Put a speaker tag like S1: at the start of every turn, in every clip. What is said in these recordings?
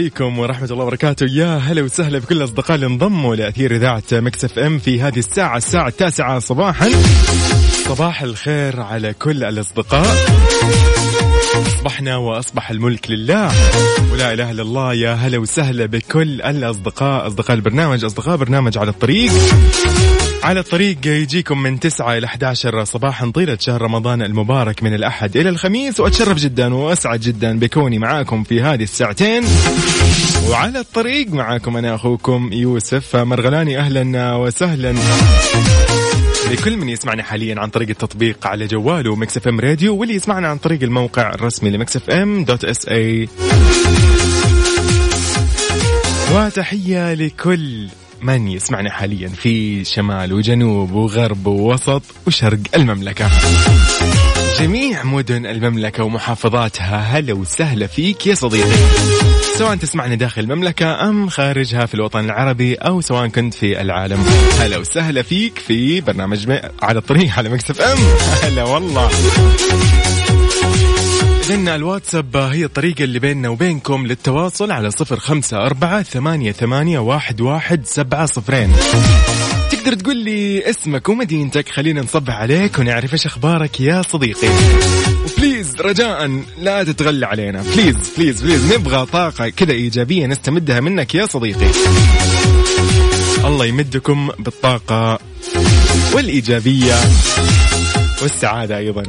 S1: عليكم ورحمة الله وبركاته. يا هلا وسهلا بكل الأصدقاء اللي انضموا لأثير إذاعة مكسف أم في هذه الساعة الساعة التاسعة صباحا. صباح الخير على كل الأصدقاء. أصبحنا وأصبح الملك لله. ولا إله إلا الله يا هلا وسهلا بكل الأصدقاء أصدقاء البرنامج أصدقاء برنامج على الطريق. على الطريق يجيكم من 9 إلى 11 صباحا طيلة شهر رمضان المبارك من الأحد إلى الخميس. وأتشرف جدا وأسعد جدا بكوني معاكم في هذه الساعتين. وعلى الطريق معاكم أنا أخوكم يوسف مرغلاني. أهلا وسهلا. لكل من يسمعنا حاليا عن طريق التطبيق على جواله Mix FM Radio واللي يسمعنا عن طريق الموقع الرسمي ل Mix FM dot SA. وتحية لكل من يسمعنا حاليا في شمال وجنوب وغرب ووسط وشرق المملكة. جميع مدن المملكة ومحافظاتها هلا وسهلا فيك يا صديقي. سواء تسمعنا داخل المملكة أم خارجها في الوطن العربي أو سواء كنت في العالم. هلا وسهلا فيك في برنامج. على الطريق على مكسف أم هلا والله. إذن الواتساب هي الطريقة اللي بيننا وبينكم للتواصل على صفر خمسة أربعة ثمانية, ثمانية واحد, واحد سبعة صفرين. تقدر تقول لي اسمك ومدينتك خلينا نصبح عليك ونعرف إيش أخبارك يا صديقي. و please رجاء لا تتغلى علينا. please please please نبغى طاقة كذا إيجابية نستمدها منك يا صديقي. الله يمدكم بالطاقة والإيجابية والسعادة أيضا.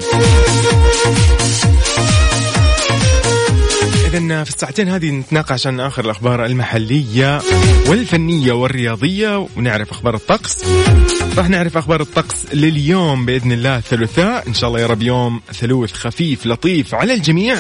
S1: إذا في الساعتين هذه نتناقش عن آخر الأخبار المحلية والفنية والرياضية ونعرف أخبار الطقس. راح نعرف أخبار الطقس لليوم بإذن الله الثلاثاء. إن شاء الله يا رب يوم ثلوث خفيف لطيف على الجميع.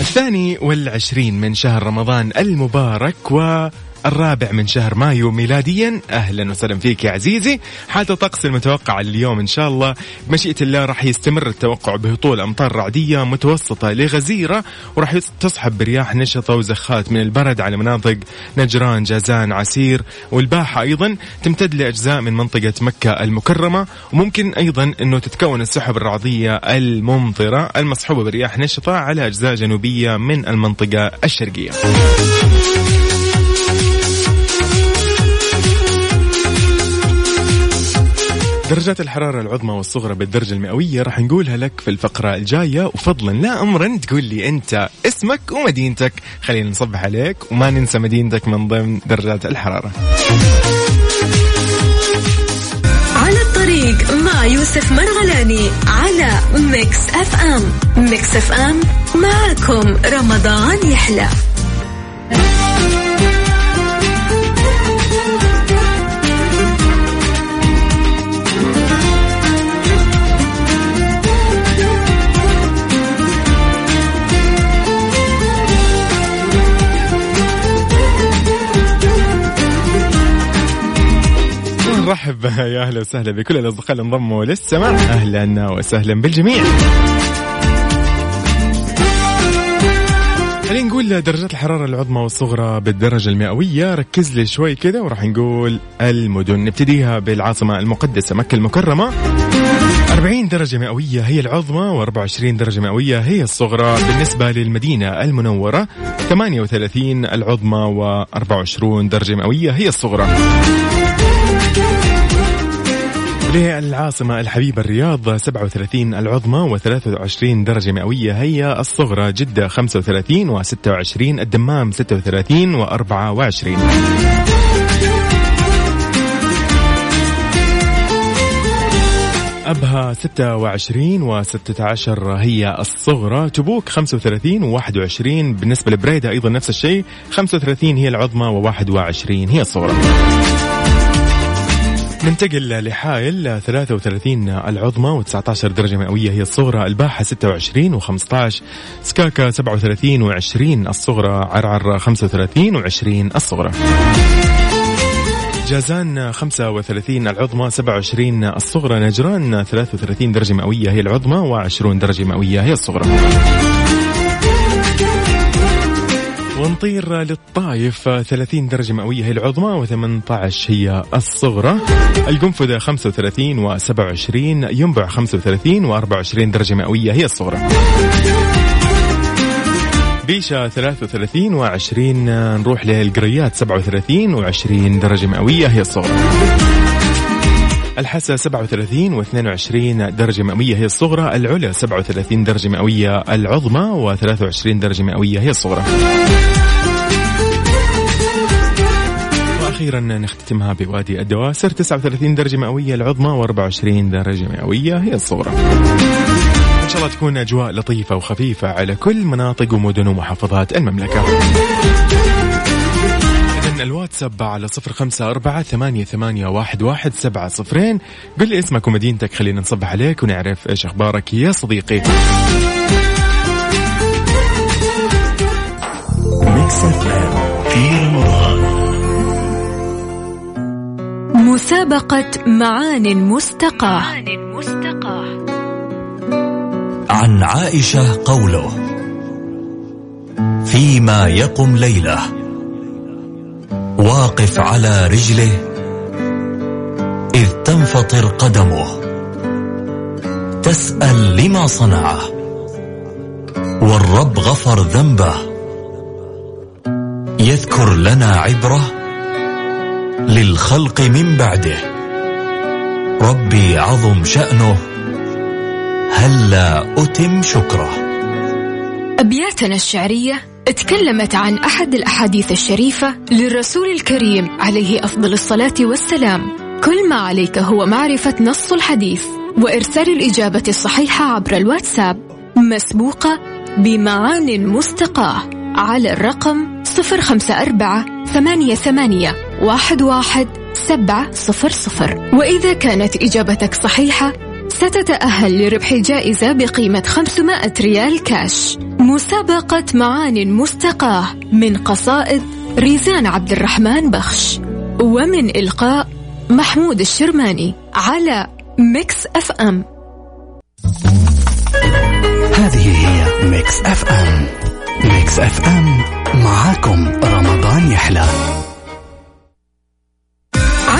S1: الثاني والعشرين من شهر رمضان المبارك و الرابع من شهر مايو ميلاديا. أهلا وسهلا فيك يا عزيزي. حالة الطقس المتوقعة اليوم إن شاء الله. بمشيئة الله راح يستمر التوقع بهطول أمطار رعدية متوسطة لغزيرة وراح تصحب برياح نشطة وزخات من البرد على مناطق نجران جازان عسير والباحة أيضا تمتد لأجزاء من منطقة مكة المكرمة. وممكن أيضا إنه تتكون السحب الرعدية الممطرة المصحوبة برياح نشطة على أجزاء جنوبية من المنطقة الشرقية. درجات الحرارة العظمى والصغرى بالدرجة المئوية راح نقولها لك في الفقرة الجاية وفضلا لا أمرا تقول لي أنت اسمك ومدينتك. خلينا نصبح عليك وما ننسى مدينتك من ضمن درجات الحرارة.
S2: على الطريق مع يوسف مرغلاني على Mix FM. Mix FM معكم رمضان يحلى.
S1: نرحب يا أهلا وسهلا بكل الأصدقاء اللي انضموا للسماع. أهلا وسهلا بالجميع. خلينا نقول درجات الحرارة العظمى والصغرى بالدرجة المئوية. ركز لي شوي كده وراح نقول المدن. نبتديها بالعاصمة المقدسة مكة المكرمة. 40 درجة مئوية هي العظمى و24 درجة مئوية هي الصغرى. بالنسبة للمدينة المنورة 38 العظمى و24 درجة مئوية هي الصغرى. للعاصمة الحبيبة الرياض 37 العظمى و23 درجة مئوية. هي الصغرى جدة 35 و26 الدمام 36 و24 أبها 26 و16 هي الصغرى تبوك 35 و21 بالنسبة لبريدة أيضا نفس الشيء 35 هي العظمى و21 هي الصغرى. ننتقل لحائل 33 العظمى و19 درجة مئوية هي الصغرى الباحة 26 و15 سكاكا 37 و20 الصغرى عرعر 35 و20 الصغرى. جازان 35 العظمى 27 الصغرى نجران 33 درجة مئوية هي العظمى و20 درجة مئوية هي الصغرى. ونطير للطايف 30 درجة مئوية هي العظمى و18 هي الصغرى. القنفذة 35 و27 ينبع 35 و24 درجة مئوية هي الصغرى. بيشا 33 و20 نروح للقريات 37 و20 درجة مئوية هي الصغرى. الحسا 37 و22 درجة مئوية هي الصغرى. العلا 37 درجة مئوية العظمى و23 درجة مئوية هي الصغرى. وأخيرا نختتمها بوادي الدواسر 39 درجة مئوية العظمى و24 درجة مئوية هي الصغرى. إن شاء الله تكون أجواء لطيفة وخفيفة على كل مناطق ومدن ومحافظات المملكة. الواتساب على صفر خمسة أربعة ثمانية, ثمانية واحد, واحد سبعة صفرين قل لي اسمك ومدينتك خلينا نصبح عليك ونعرف إيش أخبارك يا صديقي
S3: ميكس في
S2: مسابقة معان مستقاة.
S3: عن عائشة قوله فيما يقم ليلة واقف على رجله إذ تنفطر قدمه تسأل لما صنعه والرب غفر ذنبه يذكر لنا عبره للخلق من بعده. ربي عظم شأنه. هلا أتم شكره؟
S4: أبياتنا الشعرية تكلمت عن أحد الأحاديث الشريفة للرسول الكريم عليه أفضل الصلاة والسلام. كل ما عليك هو معرفة نص الحديث وإرسال الإجابة الصحيحة عبر الواتساب. مسبوقة بمعان مستقاة على الرقم 054 ثمانية ثمانية واحد واحد سبعة صفر صفر. وإذا كانت إجابتك صحيحة ستتأهل لربح جائزة بقيمة 500 ريال كاش. مسابقة معان مستقاة من قصائد ريزان عبد الرحمن بخش. ومن إلقاء محمود الشرماني على Mix FM.
S3: هذه هي Mix FM. Mix FM معاكم رمضان يحلى.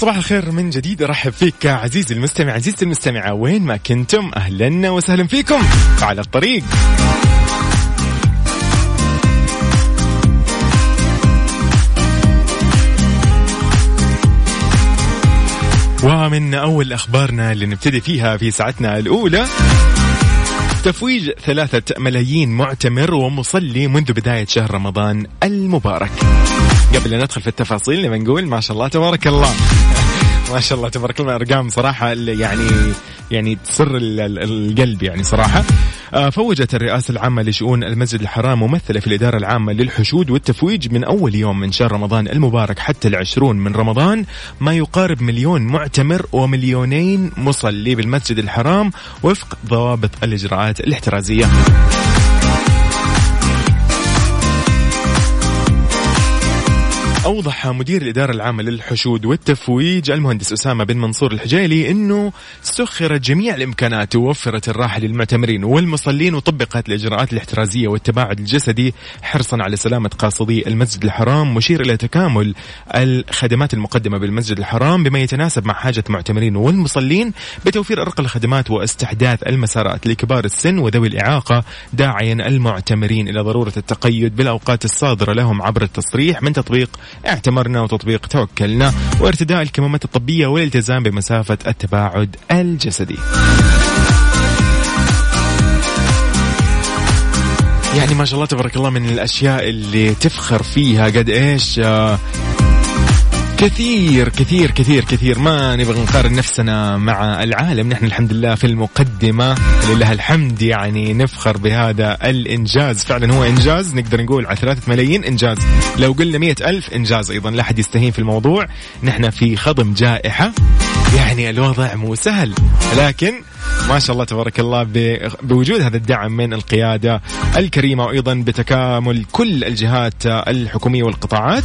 S1: صباح الخير من جديد. ارحب فيك عزيزي المستمع عزيزتي المستمعة. وين ما كنتم أهلا وسهلا فيكم. على الطريق. ومن أول أخبارنا اللي نبتدي فيها في ساعتنا الأولى تفويج ثلاثة ملايين معتمر ومصلي منذ بداية شهر رمضان المبارك. قبل أن ندخل في التفاصيل لما نقول ما شاء الله تبارك الله. ما شاء الله تبارك الله أرقام صراحة يعني يعني تسر ال- ال- القلب يعني صراحة. فوجت الرئاسة العامة لشؤون المسجد الحرام ممثلة في الإدارة العامة للحشود والتفويج من أول يوم من شهر رمضان المبارك حتى العشرون من رمضان ما يقارب مليون معتمر ومليونين مصلي بالمسجد الحرام وفق ضوابط الإجراءات الاحترازية. أوضح مدير الإدارة العامة للحشود والتفويج المهندس أسامة بن منصور الحجيلي أنه سخرت جميع الإمكانات ووفرت الراحة للمعتمرين والمصلين وطبقت الإجراءات الاحترازية والتباعد الجسدي حرصا على سلامة قاصدي المسجد الحرام مشير إلى تكامل الخدمات المقدمة بالمسجد الحرام بما يتناسب مع حاجة المعتمرين والمصلين بتوفير أرقى الخدمات واستحداث المسارات لكبار السن وذوي الإعاقة داعيا المعتمرين إلى ضرورة التقيد بالأوقات الصادرة لهم عبر التصريح من تطبيق اعتمرنا وتطبيق توكلنا وارتداء الكمامات الطبية والالتزام بمسافة التباعد الجسدي. يعني ما شاء الله تبارك الله من الأشياء اللي تفخر فيها. قد إيش آه، كثير كثير كثير كثير ما نبغى نقارن نفسنا مع العالم. نحن الحمد لله في المقدمة. لله الحمد يعني نفخر بهذا الإنجاز. فعلا هو إنجاز. نقدر نقول على ثلاثة ملايين إنجاز. لو قلنا مئة ألف إنجاز أيضا. لا أحد يستهين في الموضوع. نحن في خضم جائحة. يعني الوضع مو سهل. لكن ما شاء الله تبارك الله بوجود هذا الدعم من القيادة الكريمة وأيضا بتكامل كل الجهات الحكومية والقطاعات.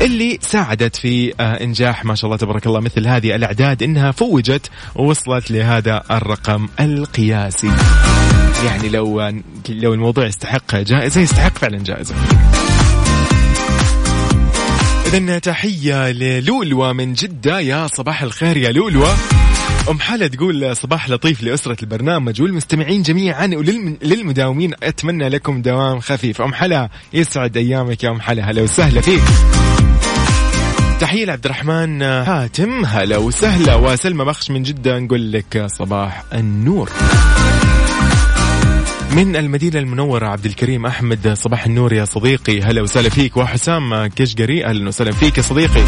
S1: اللي ساعدت في آه، إنجاح ما شاء الله تبارك الله مثل هذه الأعداد إنها فوجت ووصلت لهذا الرقم القياسي. يعني لو لو الموضوع يستحق جائزة يستحق فعلا جائزة. إذا تحية للولوة من جدة. يا صباح الخير يا لولوة أم حلا تقول صباح لطيف لأسرة البرنامج والمستمعين جميعا وللمداومين أتمنى لكم دوام خفيف. أم حلا يسعد أيامك يا أم حلا. هلا وسهلا فيك. تحية لعبد الرحمن حاتم هلا وسهلا. وسلمى بخش من جدة نقول لك صباح النور. من المدينة المنورة عبد الكريم أحمد صباح النور يا صديقي. هلا وسهلا فيك. وحسام كشقري. أهلا وسهلا فيك يا صديقي.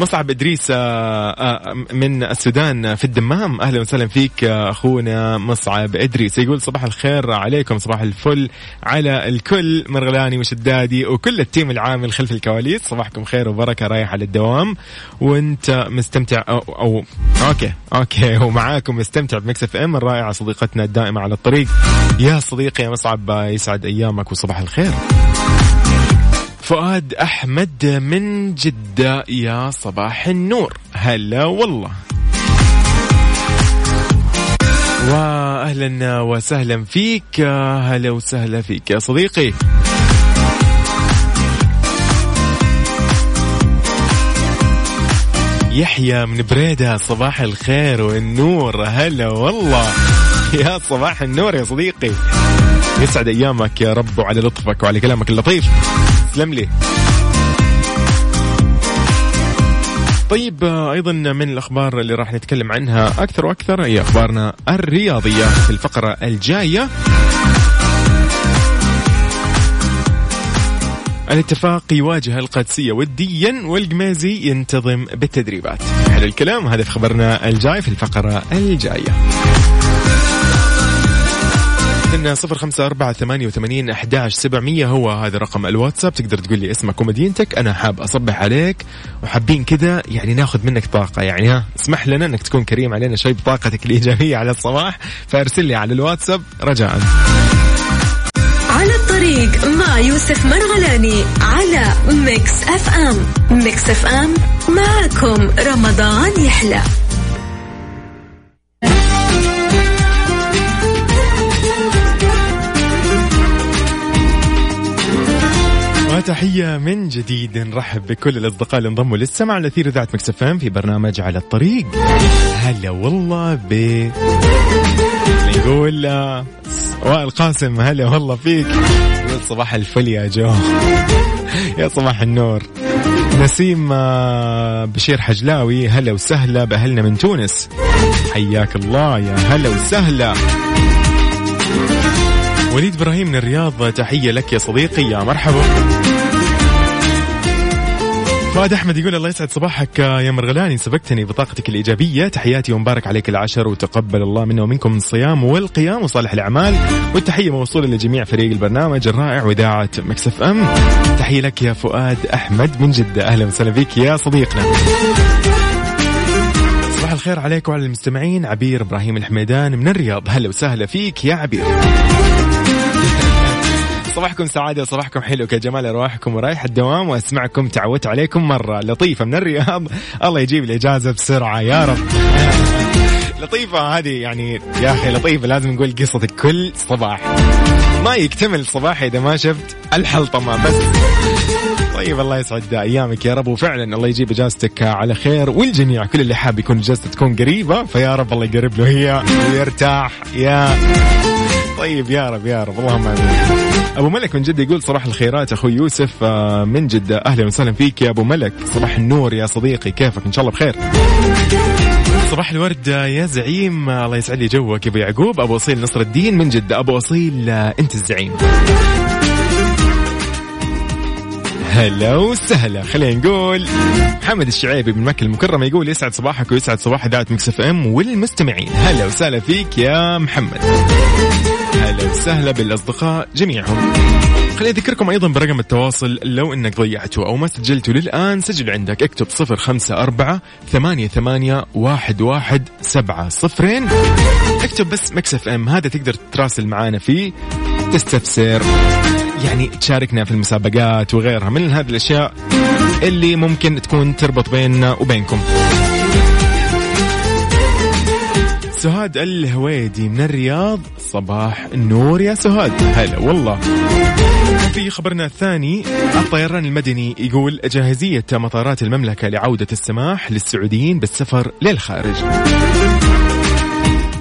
S1: مصعب إدريس آه، آه، من السودان في الدمام. أهلا وسهلا فيك آه، أخونا مصعب إدريس. يقول صباح الخير عليكم صباح الفل على الكل مرغلاني وشدادي وكل التيم العامل خلف الكواليس. صباحكم خير وبركة رايح على الدوام وأنت مستمتع أو, أو okay okay ومعاكم مستمتع ب Mix FM الرائعة صديقتنا الدائمة على الطريق. يا صديقي يا مصعب يسعد أيامك وصباح الخير. فؤاد أحمد من جدة يا صباح النور. هلا والله. واهلا وسهلا فيك. هلا وسهلا فيك يا صديقي. يحيى من بريدة صباح الخير والنور. هلا والله. يا صباح النور يا صديقي. يسعد أيامك يا رب وعلى لطفك وعلى كلامك اللطيف. تسلم لي. طيب أيضا من الأخبار اللي راح نتكلم عنها أكثر وأكثر هي أخبارنا الرياضية في الفقرة الجاية. الاتفاق يواجه القادسية وديا والقمازي ينتظم بالتدريبات. حلو الكلام هذا في خبرنا الجاي في الفقرة الجاية. إن صفر خمسة أربعة ثمانية وثمانين أحداش سبعمية. هو هذا رقم الواتساب. تقدر تقول لي اسمك ومدينتك. أنا حاب أصبح عليك. وحابين كذا يعني ناخذ منك طاقة. يعني ها اسمح لنا أنك تكون كريم علينا شوي بطاقتك الإيجابية على الصباح. فأرسل لي على الواتساب رجاء.
S2: على الطريق مع يوسف مرغلاني على Mix FM. Mix FM معكم رمضان يحلى.
S1: وتحية من جديد. نرحب بكل الأصدقاء اللي انضموا للسمع على أثير إذاعة Mix FM في برنامج على الطريق. هلا والله ب يقول وائل قاسم هلا والله فيك. صباح الفل يا جو. يا صباح النور. نسيم آه، بشير حجلاوي هلا وسهلا بأهلنا من تونس. حياك الله يا هلا وسهلا. وليد إبراهيم من الرياض تحية لك يا صديقي يا مرحبا. فؤاد أحمد يقول الله يسعد صباحك يا مرغلاني سبقتني بطاقتك الإيجابية. تحياتي ومبارك عليك العشر وتقبل الله منا ومنكم الصيام والقيام وصالح الأعمال. والتحية موصولة لجميع فريق البرنامج الرائع وإذاعة مكسف إم. تحية لك يا فؤاد أحمد من جدة. أهلا وسهلا بك يا صديقنا. صباح الخير عليك وعلى المستمعين. عبير إبراهيم الحميدان من الرياض. هلا وسهلا فيك يا عبير. صباحكم سعادة صباحكم حلو كجمال أرواحكم ورايح الدوام وأسمعكم تعودت عليكم مرة لطيفة من الرياض. الله يجيب الإجازة بسرعة يا رب. لطيفة هذه يعني يا أخي لطيفة لازم نقول قصتك كل صباح. ما يكتمل صباح إذا ما شفت الحلطمة بس. طيب الله يسعد أيامك يا رب. وفعلا الله يجيب إجازتك على خير والجميع كل اللي حاب يكون اجازته تكون قريبة فيا رب الله يقرب له هي ويرتاح يا. طيب يا رب يا رب. اللهم آمين. أبو ملك من جدة يقول صباح الخيرات أخوي يوسف. آه، من جدة أهلا وسهلا فيك يا أبو ملك. صباح النور يا صديقي. كيفك؟ إن شاء الله بخير. صباح الورد يا زعيم. الله يسعد لي جوك يا أبو يعقوب. أبو أصيل نصر الدين. من جدة أبو أصيل آه، أنت الزعيم. هلا وسهلا. خلينا نقول محمد الشعيبي من مكة المكرمة يقول يسعد صباحك ويسعد صباح إذاعة Mix FM والمستمعين. هلا وسهلا فيك يا محمد. هلا وسهلا بالأصدقاء جميعهم. خليني أذكركم أيضا برقم التواصل. لو أنك ضيعته أو ما سجلته للآن سجل عندك اكتب صفر خمسة أربعة ثمانية, ثمانية واحد, واحد سبعة صفرين. اكتب بس Mix FM هذا تقدر تراسل معانا فيه تستفسر يعني تشاركنا في المسابقات وغيرها من هذه الأشياء اللي ممكن تكون تربط بيننا وبينكم. سهاد الهويدي من الرياض. صباح النور يا سهاد. هلا والله. في خبرنا الثاني الطيران المدني يقول جاهزية مطارات المملكة لعودة السماح للسعوديين بالسفر للخارج.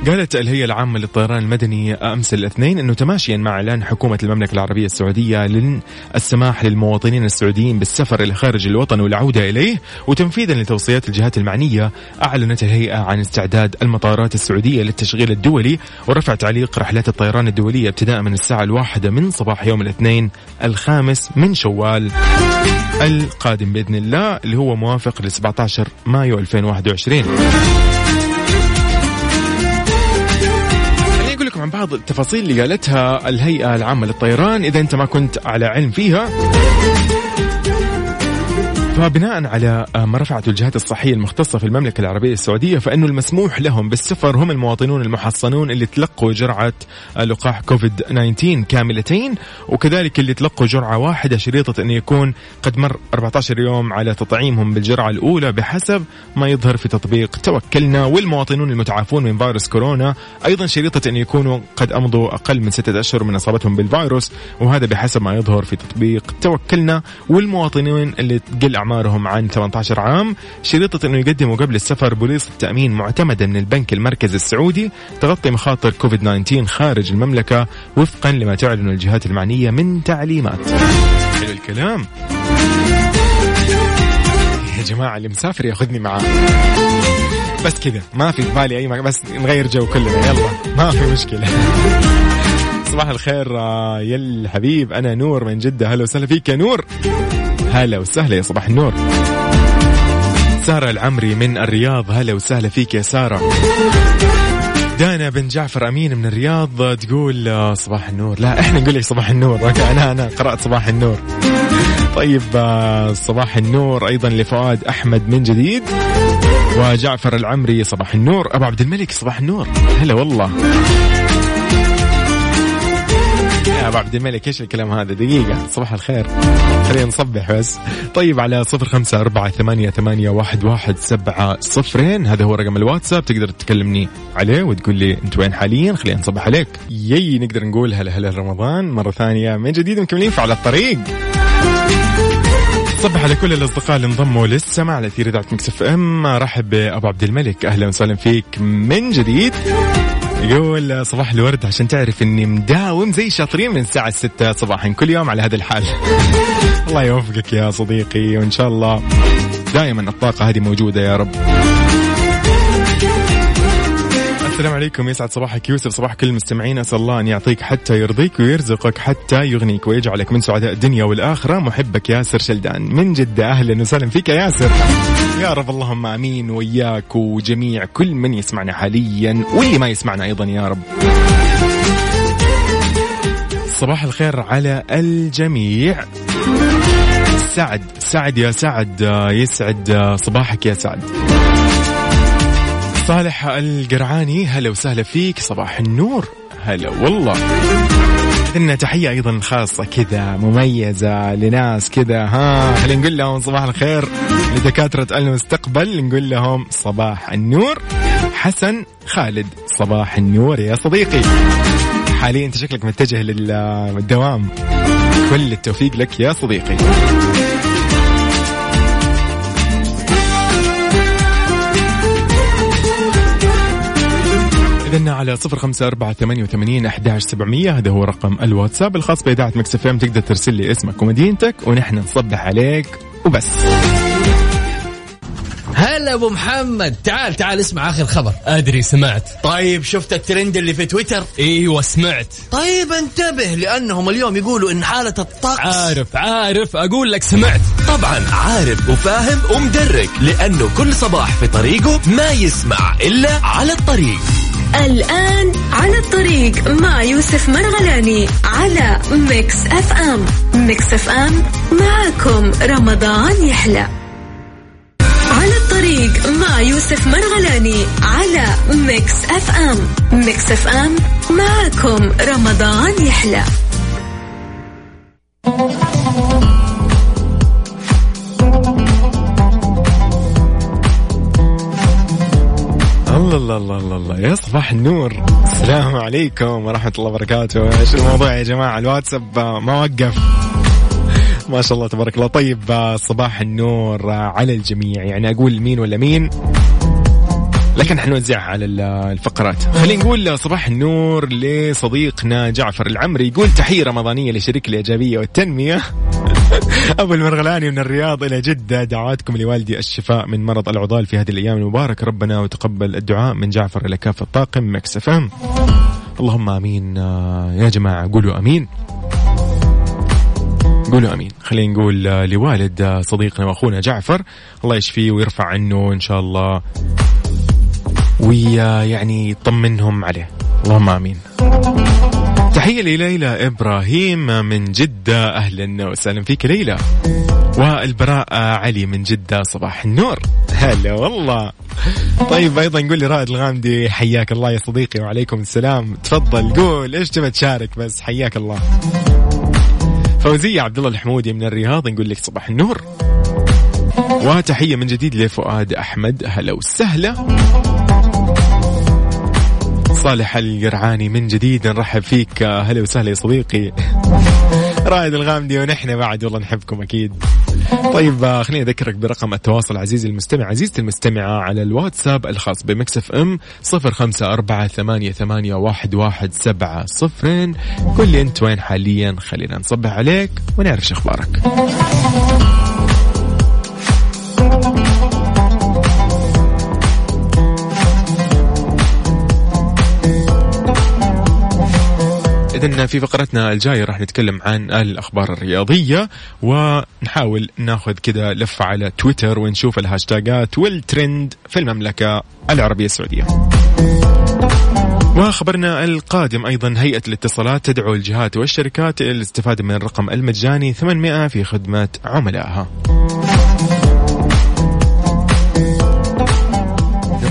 S1: قالت الهيئة العامة للطيران المدني أمس الاثنين أنه تماشيا مع إعلان حكومة المملكة العربية السعودية للسماح للمواطنين السعوديين بالسفر إلى خارج الوطن والعودة إليه وتنفيذا لتوصيات الجهات المعنية أعلنت الهيئة عن استعداد المطارات السعودية للتشغيل الدولي ورفع تعليق رحلات الطيران الدولية ابتداء من الساعة الواحدة من صباح يوم الاثنين الخامس من شوال القادم بإذن الله اللي هو موافق ل 17 مايو 2021 عن بعض التفاصيل اللي قالتها الهيئة العامة للطيران إذا أنت ما كنت على علم فيها. فبناء كوفيد ما رفعته الجهات الصحية المختصة في المملكة العربية السعودية فإنه المسموح لهم بالسفر هم المواطنون المحصنون اللي تلقوا جرعة لقاح كوفيد 19 كاملتين وكذلك اللي تلقوا جرعة واحدة شريطة أن يكون قد مر 14 يوم على تطعيمهم بالجرعة الأولى بحسب ما يظهر في تطبيق توكلنا. والمواطنون المتعافون من فيروس كورونا أيضا شريطة أن يكونوا قد أمضوا أقل من ستة أشهر من إصابتهم بالفيروس وهذا بحسب ما يظهر في تطبيق توكلنا. والمواطنين اللي تقل أعمارهم عن 18 عام شريطة أنه يقدموا قبل السفر بوليصة تأمين معتمدة من البنك المركزي السعودي تغطي مخاطر كوفيد 19 خارج المملكة وفقا لما تعلن الجهات المعنية من تعليمات. حلو الكلام. يا جماعة اللي مسافر ياخذني معاه. بس كذا ما في بالي مكان بس نغير جو كلنا يلا. ما في مشكلة. صباح الخير آه، يا الحبيب أنا نور من جدة. هلا وسهلا فيك يا نور. هلا وسهلا يا صباح النور. سارة العمري من الرياض هلا وسهلا فيك يا سارة. دانا بن جعفر أمين من الرياض تقول آه، صباح النور. لا إحنا نقول لك صباح النور. أنا أنا قرأت صباح النور. طيب آه، صباح النور أيضا لفؤاد أحمد من جديد وجعفر العمري صباح النور. أبو عبد الملك صباح النور. هلا والله. ابو عبد الملك إيش الكلام هذا؟ دقيقة. صباح الخير. خلينا نصبح بس. طيب على صفر خمسة أربعة ثمانية, ثمانية واحد, واحد سبعة صفرين. هذا هو رقم الواتساب. تقدر تكلمني عليه وتقول لي أنت وين حاليا. خلينا نصبح عليك. يي نقدر نقول هلا هلا رمضان. مرة ثانية من جديد مكملين على الطريق. صبح على كل الأصدقاء اللي انضموا للسماع على أثير إذاعة Mix FM. رحب بأبو عبد الملك. أهلا وسهلا فيك من جديد. يقول صباح الورد عشان تعرف إني مداوم زي الشاطرين من الساعة الستة صباحا كل يوم على هذا الحال. الله يوفقك يا صديقي وإن شاء الله دائما الطاقة هذه موجودة يا رب. السلام عليكم. يسعد صباحك يوسف صباح كل المستمعين. أسأل الله أن يعطيك حتى يرضيك ويرزقك حتى يغنيك ويجعلك من سعداء الدنيا والآخرة. محبك ياسر شلدان. من جدة أهلا وسهلا فيك يا ياسر. يا رب اللهم آمين. وياك وجميع كل من يسمعنا حاليا واللي ما يسمعنا أيضا يا رب. صباح الخير على الجميع. سعد سعد يا سعد. يسعد صباحك يا سعد. صالح القرعاني هلا وسهلا فيك صباح النور. هلا والله. إذن تحية أيضا خاصة كذا مميزة لناس كذا ها خلينا نقول لهم صباح الخير لدكاترة المستقبل نقول لهم صباح النور. حسن خالد صباح النور يا صديقي. حاليا أنت شكلك متجه للدوام. كل التوفيق لك يا صديقي. إذن على صفر خمسة أربعة ثمانية وثمانين أحداش سبعمية. هذا هو رقم الواتساب. الخاص بإذاعة مكسف إم. تقدر ترسل لي اسمك ومدينتك ونحن نصبح عليك وبس.
S5: هلا أبو محمد. تعال تعال اسمع آخر خبر.
S6: أدري سمعت.
S5: طيب شفت الترند اللي في تويتر؟
S6: إيوه سمعت.
S5: طيب انتبه لأنهم اليوم يقولوا إن حالة الطقس
S6: عارف عارف. أقول لك سمعت.
S7: طبعا عارف وفاهم ومدرك لأنه كل صباح في طريقه ما يسمع إلا على الطريق.
S2: الآن على الطريق مع يوسف مرغلاني على Mix FM. Mix FM معكم رمضان يحلى. على الطريق مع يوسف مرغلاني على Mix FM. Mix FM معكم رمضان يحلى.
S1: الله الله الله الله, الله. يا صباح النور. السلام عليكم ورحمة الله وبركاته. إيش الموضوع يا جماعة؟ الواتساب آه، ما وقف. ما شاء الله تبارك الله. طيب آه، صباح النور آه، على الجميع. يعني أقول مين ولا مين؟ لكن حنوزعها على ال- الفقرات. خلينا نقول صباح النور لصديقنا جعفر العمري. يقول تحية رمضانية لشريك الإيجابية والتنمية. أبو المرغلاني من الرياض إلى جدة. دعواتكم لوالدي الشفاء من مرض العضال في هذه الأيام المباركة. ربنا وتقبل الدعاء من جعفر إلى كافة الطاقم Mix FM. اللهم آمين. آه، يا جماعة قولوا آمين. قولوا آمين. خلينا نقول آه، لوالد آه، صديقنا وأخونا جعفر. الله يشفيه ويرفع عنه إن شاء الله. ويعني يطمنهم عليه. اللهم آمين. تحية لليلى إبراهيم من جدة أهلا وسهلا فيك ليلى. والبراء علي من جدة صباح النور. هلا والله. طيب أيضا نقول لي رائد الغامدي حياك الله يا صديقي وعليكم السلام. تفضل قول إيش تبى تشارك بس؟ حياك الله. فوزية عبد الله الحمودي من الرياض نقول لك صباح النور. وتحية من جديد لفؤاد أحمد هلا وسهلا. صالح القرعاني من جديد نرحب فيك. هلا وسهلا يا صديقي. رائد الغامدي ونحن بعد والله نحبكم أكيد. طيب آه، خليني أذكرك برقم التواصل عزيزي المستمع عزيزتي المستمعة على الواتساب الخاص ب Mix FM سبعة صفرين. لي أنت وين حاليا؟ خلينا نصبح عليك ونعرف شو أخبارك إذن في فقرتنا الجاية راح نتكلم عن الأخبار الرياضية ونحاول ناخذ كذا لفة على تويتر ونشوف الهاشتاجات والترند في المملكة العربية السعودية. وخبرنا القادم أيضا هيئة الاتصالات تدعو الجهات والشركات إلى الاستفادة من الرقم المجاني 800 في خدمة عملائها.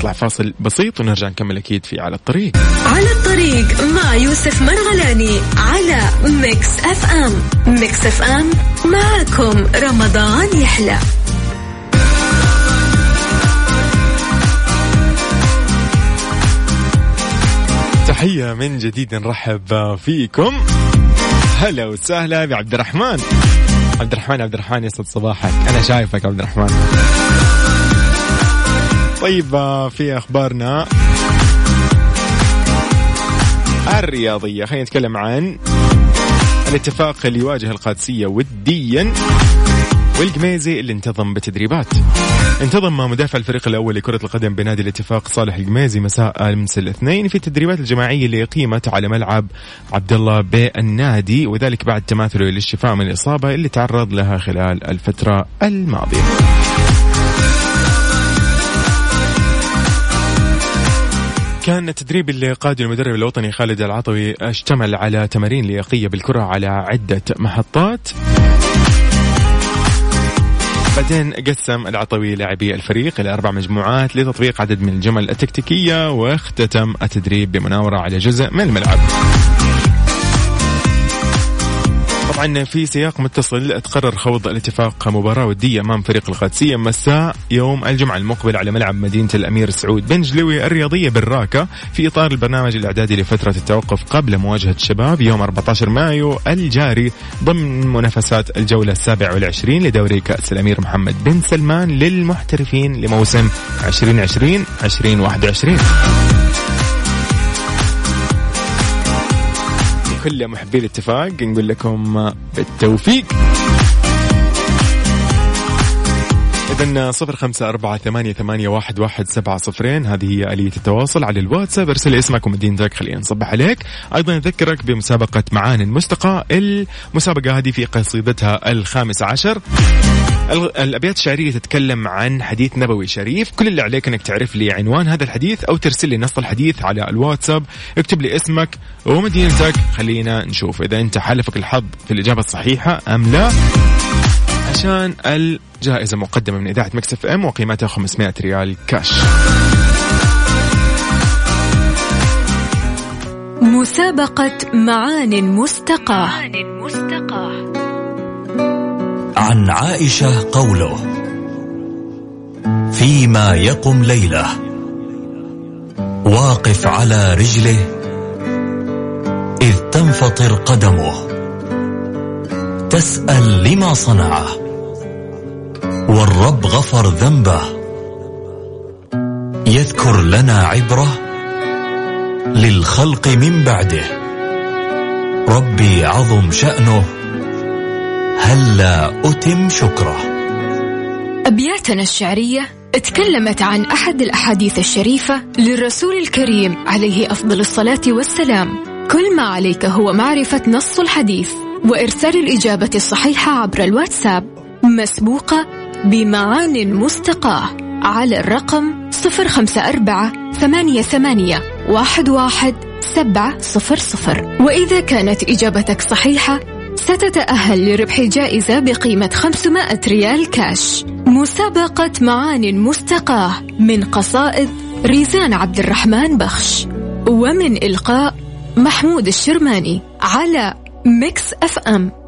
S1: نطلع فاصل بسيط ونرجع نكمل أكيد في على الطريق.
S2: على الطريق مع يوسف مرغلاني على Mix FM. Mix FM معكم رمضان يحلى.
S1: تحية من جديد نرحب فيكم. هلا وسهلا بعبد الرحمن. عبد الرحمن عبد الرحمن يسعد صباحك. أنا شايفك عبد الرحمن. طيب في أخبارنا الرياضية خلينا نتكلم عن الاتفاق اللي يواجه القادسية وديا والقميزي اللي انتظم بتدريبات انتظم مدافع الفريق الأول لكرة القدم بنادي الاتفاق صالح القميزي مساء أمس الاثنين في التدريبات الجماعية اللي اقيمت على ملعب عبد الله بالنادي وذلك بعد تماثله للشفاء من الإصابة اللي تعرض لها خلال الفترة الماضية. كان التدريب اللي قاده المدرب الوطني خالد العطوي اشتمل على تمارين لياقية بالكرة على عدة محطات بعدين قسم العطوي لاعبي الفريق إلى أربع مجموعات لتطبيق عدد من الجمل التكتيكية واختتم التدريب بمناورة على جزء من الملعب. طبعا في سياق متصل تقرر خوض الاتفاق مباراة ودية أمام فريق القادسية مساء يوم الجمعة المقبل على ملعب مدينة الأمير سعود. بن جلوي الرياضية بالراكة في إطار البرنامج الإعدادي لفترة التوقف قبل مواجهة الشباب يوم 14 مايو الجاري ضمن منافسات الجولة السابعة والعشرين لدوري كأس الأمير محمد بن سلمان للمحترفين لموسم 2020 2021 كل محبي الاتفاق نقول لكم بالتوفيق إذا صفر خمسة أربعة ثمانية, ثمانية واحد, واحد سبعة صفرين. هذه هي آلية التواصل على الواتساب. ارسل اسمك ومدينتك خلينا نصبح عليك. أيضا أذكرك بمسابقة معان مستقى المسابقة هذه في قصيدتها الخامس عشر. الأبيات الشعرية تتكلم عن حديث نبوي شريف. كل اللي عليك إنك تعرف لي عنوان هذا الحديث أو ترسل لي نص الحديث على الواتساب. اكتب لي اسمك ومدينتك. خلينا نشوف إذا أنت حالفك الحظ في الإجابة الصحيحة أم لا. عشان الجائزه مقدمة من إذاعة مكسف إم وقيمتها 500 ريال كاش.
S4: مسابقة معان مستقاة.
S8: عن عائشة قوله. فيما يقم ليلة. واقف على رجله. إذ تنفطر قدمه. تسأل لما صنعه. والرب غفر ذنبه. يذكر لنا عبرة للخلق من بعده. ربي عظم شأنه. هلا أتم شكره؟
S4: أبياتنا الشعرية تكلمت عن أحد الأحاديث الشريفة للرسول الكريم عليه أفضل الصلاة والسلام. كل ما عليك هو معرفة نص الحديث وإرسال الإجابة الصحيحة عبر الواتساب. مسبوقة بمعان مستقاة على الرقم 054 ثمانية ثمانية واحد واحد سبعة صفر صفر. وإذا كانت إجابتك صحيحة ستتأهل لربح جائزة بقيمة 500 ريال كاش. مسابقة معان مستقاة من قصائد ريزان عبد الرحمن بخش. ومن إلقاء محمود الشرماني على ميكس أف أم.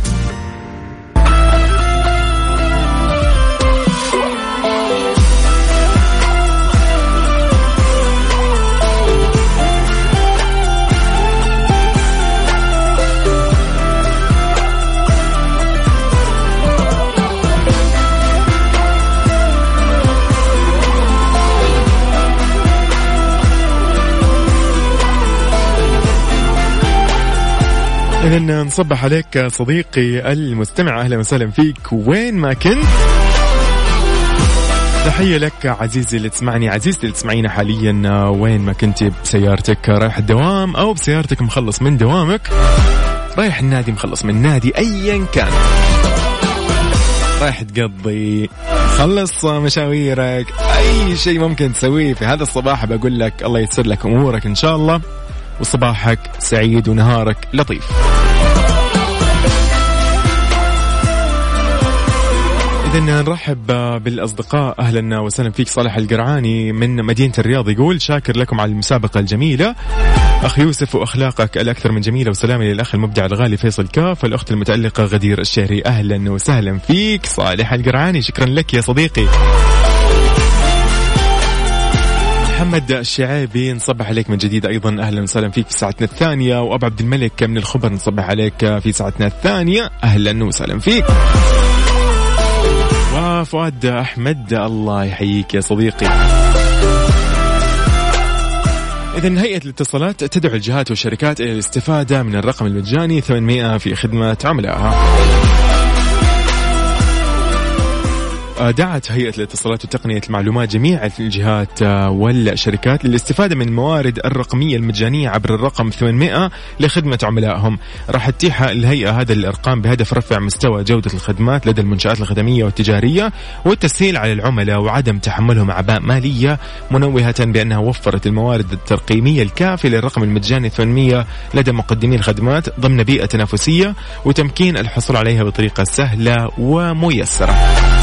S1: إذا نصبح عليك صديقي المستمع. أهلا وسهلا فيك. وين ما كنت. تحية لك عزيزي اللي تسمعني. عزيزتي اللي تسمعينا حاليا. وين ما كنت بسيارتك. رايح الدوام أو بسيارتك مخلص من دوامك. رايح النادي مخلص من نادي. أيا كان. رايح تقضي. خلص مشاويرك. أي شيء ممكن تسويه في هذا الصباح بقول لك الله يسر لك أمورك إن شاء الله. وصباحك سعيد ونهارك لطيف. إذا نرحب بالأصدقاء. أهلا وسهلا فيك صالح القرعاني من مدينة الرياض. يقول شاكر لكم على المسابقة الجميلة. أخ يوسف وأخلاقك الأكثر من جميلة وسلامي للأخ المبدع الغالي فيصل كاف والأخت المتألقة غدير الشهري. أهلا وسهلا فيك صالح القرعاني. شكرا لك يا صديقي. محمد الشعيبي نصبح عليك من جديد. أيضا أهلا وسهلا فيك في ساعتنا الثانية. وأبو عبد الملك من الخبر نصبح عليك في ساعتنا الثانية. أهلا وسهلا فيك. وفؤاد أحمد الله يحييك يا صديقي إذا هيئة الاتصالات تدعو الجهات والشركات إلى الاستفادة من الرقم المجاني 800 في خدمة عملائها. دعت هيئة الاتصالات وتقنية المعلومات جميع الجهات والشركات للاستفادة من الموارد الرقمية المجانية عبر الرقم 800 لخدمة عملائهم. راح تتيح الهيئة هذا الأرقام بهدف رفع مستوى جودة الخدمات لدى المنشآت الخدمية والتجارية والتسهيل على العملاء وعدم تحملهم أعباء مالية منوهة بأنها وفرت الموارد الترقيمية الكافية للرقم المجاني 800 لدى مقدمي الخدمات ضمن بيئة تنافسية وتمكين الحصول عليها بطريقة سهلة وميسرة.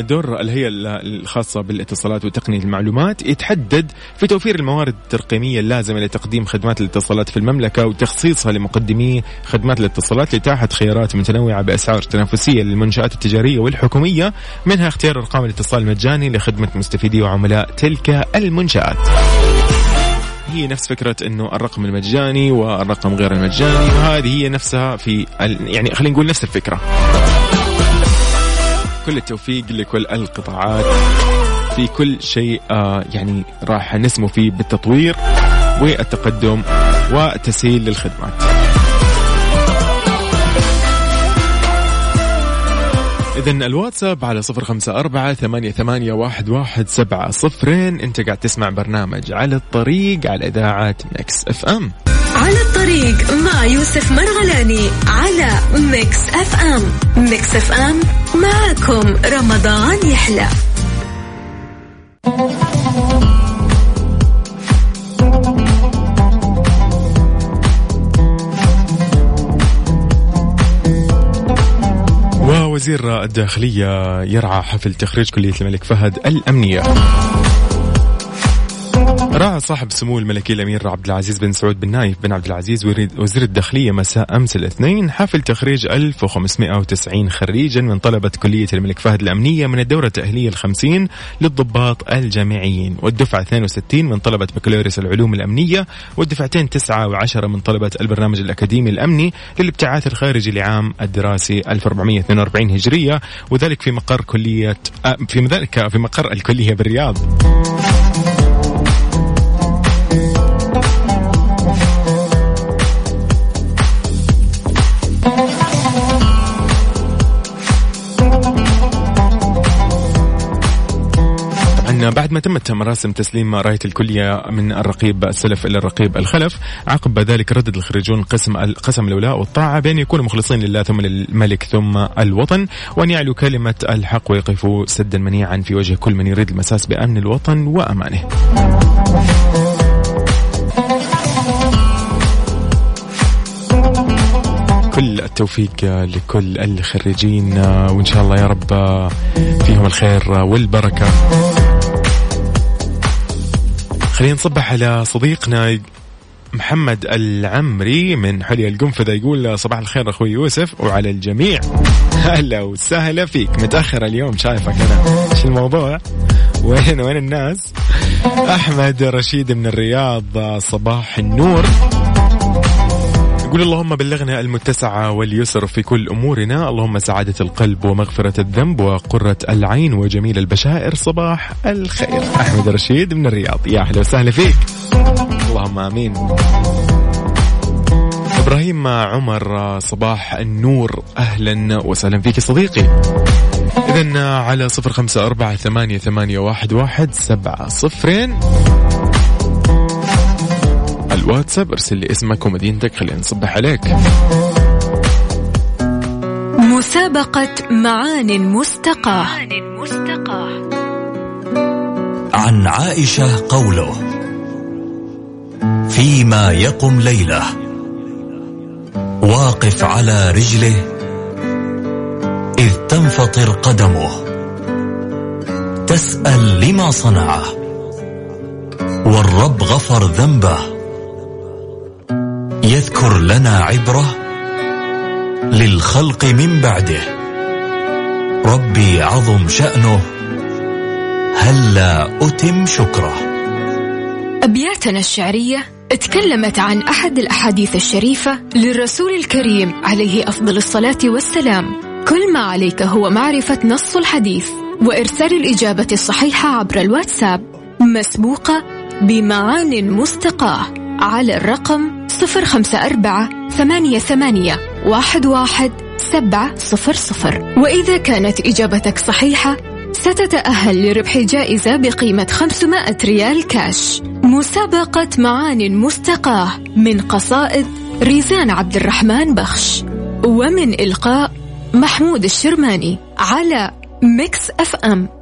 S1: دور الهيئة الخاصة بالاتصالات وتقنية المعلومات يتحدد في توفير الموارد الترقيمية اللازمة لتقديم خدمات الاتصالات في المملكة وتخصيصها لمقدمي خدمات الاتصالات لإتاحة خيارات متنوعة بأسعار تنافسية للمنشآت التجارية والحكومية منها اختيار أرقام الاتصال المجاني لخدمة مستفيدي وعملاء تلك المنشآت. هي نفس فكرة إنه الرقم المجاني والرقم غير المجاني وهذه هي نفسها في يعني خلينا نقول نفس الفكرة. كل التوفيق لكل القطاعات في كل شيء آه يعني راح نسمو فيه بالتطوير والتقدم وتسهيل للخدمات. إذا الواتساب على صفر خمسة أربعة ثمانية, ثمانية واحد, واحد سبعة صفرين. أنت قاعد تسمع برنامج على الطريق على إذاعة Mix FM.
S2: على الطريق مع يوسف مرغلاني على Mix FM. Mix FM معكم رمضان يحلى.
S1: وزير الداخلية يرعى حفل تخريج كلية الملك فهد الأمنية. راعى صاحب سمو الملكي الامير عبد العزيز بن سعود بن نايف بن عبد العزيز وزير الداخلية مساء أمس الاثنين حفل تخريج 1590 خريجا من طلبة كلية الملك فهد الأمنية من الدورة التأهيلية الخمسين للضباط الجامعيين والدفعة 62 من طلبة بكالوريوس العلوم الأمنية والدفعتين 9 و10 من طلبة البرنامج الأكاديمي الأمني للابتعاث الخارجي لعام الدراسي 1442 هجرية وذلك في مقر كلية آه، في ذلك في مقر الكلية بالرياض. بعد ما تمت مراسم تسليم راية الكلية من الرقيب السلف إلى الرقيب الخلف عقب ذلك ردد الخريجون قسم قسم الولاء والطاعة بأن يكونوا مخلصين لله ثم للملك ثم الوطن وأن يعلوا كلمة الحق ويقفوا سدا منيعا في وجه كل من يريد المساس بأمن الوطن وأمانه. كل التوفيق لكل الخريجين وإن شاء الله يا رب فيهم الخير والبركة. خلينا نصبح على صديقنا محمد العمري من حلي القنفذة. يقول صباح الخير أخوي يوسف وعلى الجميع. هلا وسهلا فيك. متأخر اليوم شايفك أنا. إيش الموضوع؟ وين وين الناس؟ أحمد رشيد من الرياض صباح النور. يقول اللهم بلغنا المتسعة واليسر في كل أمورنا. اللهم سعادة القلب ومغفرة الذنب وقرة العين وجميل البشائر. صباح الخير. أحمد رشيد من الرياض. يا أهلا وسهلا فيك. اللهم آمين. إبراهيم عمر صباح النور. أهلا وسهلا فيك صديقي. إذا على صفر خمسة أربعة ثمانية, ثمانية واحد, واحد سبعة صفرين. الواتساب ارسل لي اسمك ومدينتك خلينا نصبح عليك.
S2: مسابقة معان مستقاة.
S8: عن عائشة قوله فيما يقم ليلة واقف على رجله إذ تنفطر قدمه تسأل لما صنعه والرب غفر ذنبه. يذكر لنا عبرة للخلق من بعده. ربي عظم شأنه. هلا أتم شكره.
S4: أبياتنا الشعرية تكلمت عن أحد الأحاديث الشريفة للرسول الكريم عليه أفضل الصلاة والسلام. كل ما عليك هو معرفة نص الحديث وإرسال الإجابة الصحيحة عبر الواتساب. مسبوقة بمعان مستقاة. على الرقم صفر خمسة أربعة ثمانية, ثمانية واحد, واحد سبعة صفر صفر. وإذا كانت إجابتك صحيحة ستتأهل لربح جائزة بقيمة 500 ريال كاش. مسابقة معان مستقاة من قصائد ريزان عبد الرحمن بخش. ومن إلقاء محمود الشرماني على Mix FM.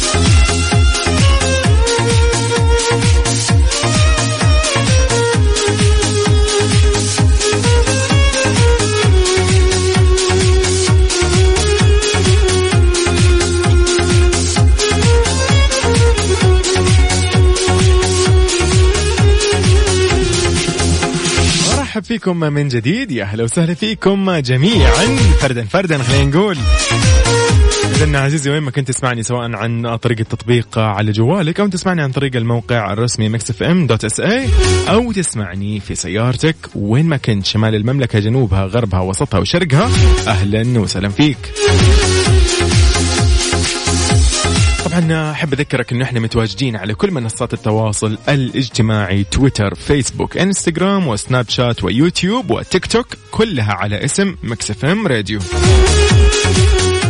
S1: فيكم من جديد. يا أهلا وسهلا فيكم جميعا. فردا فردا خلينا نقول. إذا عزيزي وين ما كنت تسمعني سواء عن طريق التطبيق على جوالك أو تسمعني عن طريق الموقع الرسمي Mix FM dot SA أو تسمعني في سيارتك وين ما كنت شمال المملكة جنوبها غربها وسطها وشرقها أهلا وسهلا فيك. أحب أذكرك إنه إحنا متواجدين على كل منصات التواصل الاجتماعي تويتر فيسبوك إنستغرام وسناب شات ويوتيوب وتيك توك كلها على اسم Mix FM Radio.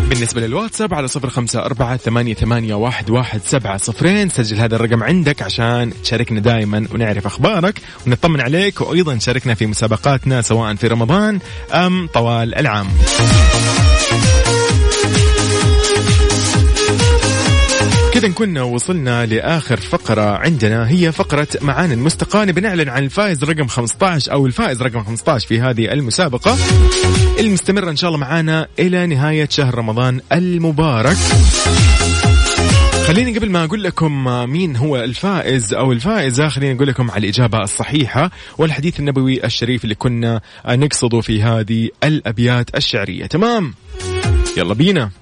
S1: بالنسبة للواتساب على صفر خمسة أربعة ثمانية, ثمانية واحد, واحد سبعة صفرين. سجل هذا الرقم عندك عشان تشاركنا دائما ونعرف أخبارك ونطمن عليك وأيضا شاركنا في مسابقاتنا سواء في رمضان أم طوال العام. كذا نكون وصلنا لآخر فقرة عندنا هي فقرة معانا المستقى بنعلن عن الفائز رقم 15 أو الفائز رقم 15 في هذه المسابقة. المستمره إن شاء الله معانا إلى نهاية شهر رمضان المبارك. خليني قبل ما أقول لكم مين هو الفائز أو الفائزة خليني أقول لكم على الإجابة الصحيحة والحديث النبوي الشريف اللي كنا نقصده في هذه الأبيات الشعرية. تمام؟ يلا بينا.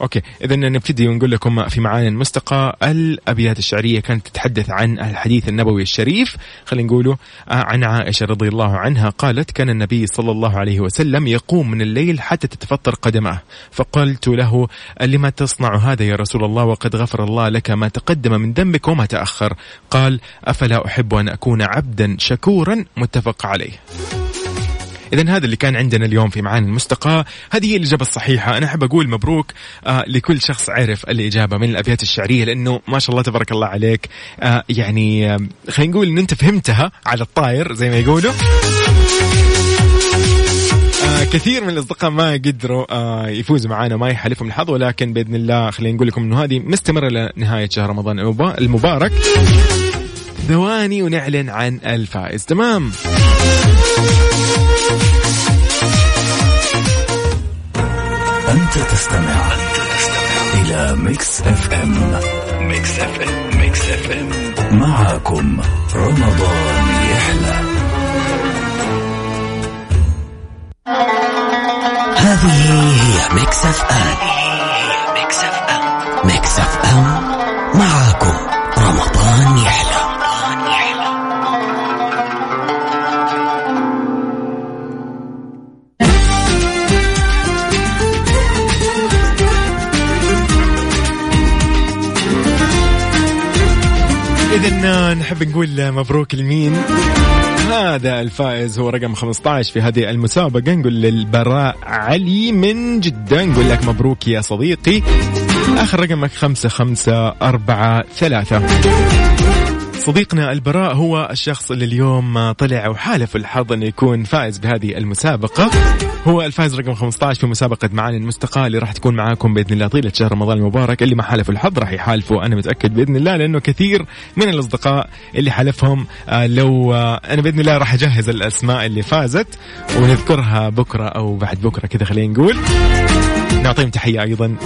S1: أوكي اذا نبتدي ونقول لكم في معاني المستقى الأبيات الشعرية كانت تتحدث عن الحديث النبوي الشريف خلينا نقوله آه، عن عائشة رضي الله عنها قالت كان النبي صلى الله عليه وسلم يقوم من الليل حتى تتفطر قدمه فقلت له لما تصنع هذا يا رسول الله؟ وقد غفر الله لك ما تقدم من ذنبك وما تأخر. قال أفلا أحب أن أكون عبدا شكورا؟ متفق عليه. اذا هذا اللي كان عندنا اليوم في معاني المستقى هذه هي الإجابة الصحيحة. أنا أحب أقول مبروك آه لكل شخص عرف الإجابة من الأبيات الشعرية لأنه ما شاء الله تبارك الله عليك. آه يعني آه خلينا نقول إن أنت فهمتها على الطاير زي ما يقولوا. آه كثير من الأصدقاء ما قدروا آه يفوزوا معنا ما يحالفهم الحظ ولكن بإذن الله خلينا نقول لكم إنه هذه مستمرة لنهاية شهر رمضان المبارك. ثواني ونعلن عن الفائز. تمام.
S3: أنت تستمع إلى Mix FM. Mix FM Mix FM. معكم رمضان يحلى. هذه هي Mix FM. Mix FM. Mix FM. معكم
S1: إذا نحب نقول مبروك لمين؟ هذا الفائز هو رقم 15 في هذه المسابقة. نقول للبراء علي من جدة. نقول لك مبروك يا صديقي. آخر رقمك خمسة خمسة أربعة ثلاثة. صديقنا البراء هو الشخص اللي اليوم طلع وحالف الحظ انه يكون فائز بهذه المسابقة. هو الفائز رقم 15 في مسابقة معاني المستقى اللي راح تكون معاكم بإذن الله طيلة شهر رمضان المبارك. اللي ما حالف الحظ راح يحالفوا أنا متأكد بإذن الله لأنه كثير من الأصدقاء اللي حالفهم آه، لو آه، أنا بإذن الله راح أجهز الأسماء اللي فازت ونذكرها بكرة أو بعد بكرة كذا خلينا نقول. نعطيهم تحية أيضا.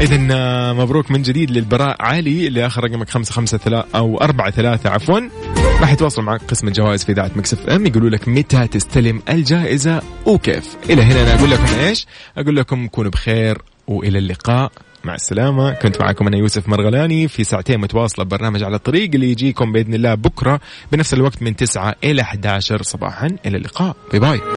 S1: اذا آه، مبروك من جديد للبراء علي اللي آخر رقمك خمسة خمسة ثلاثة أو أربعة ثلاثة عفوا. راح يتواصل معك قسم الجوائز في إذاعة مكسف إم. يقولوا لك متى تستلم الجائزة وكيف. إلى هنا أنا أقول لكم إيش؟ أقول لكم كونوا بخير وإلى اللقاء. مع السلامة. كنت معكم أنا يوسف مرغلاني في ساعتين متواصلة برنامج على الطريق اللي يجيكم بإذن الله بكرة بنفس الوقت من 9 إلى 11 صباحا. إلى اللقاء. باي باي.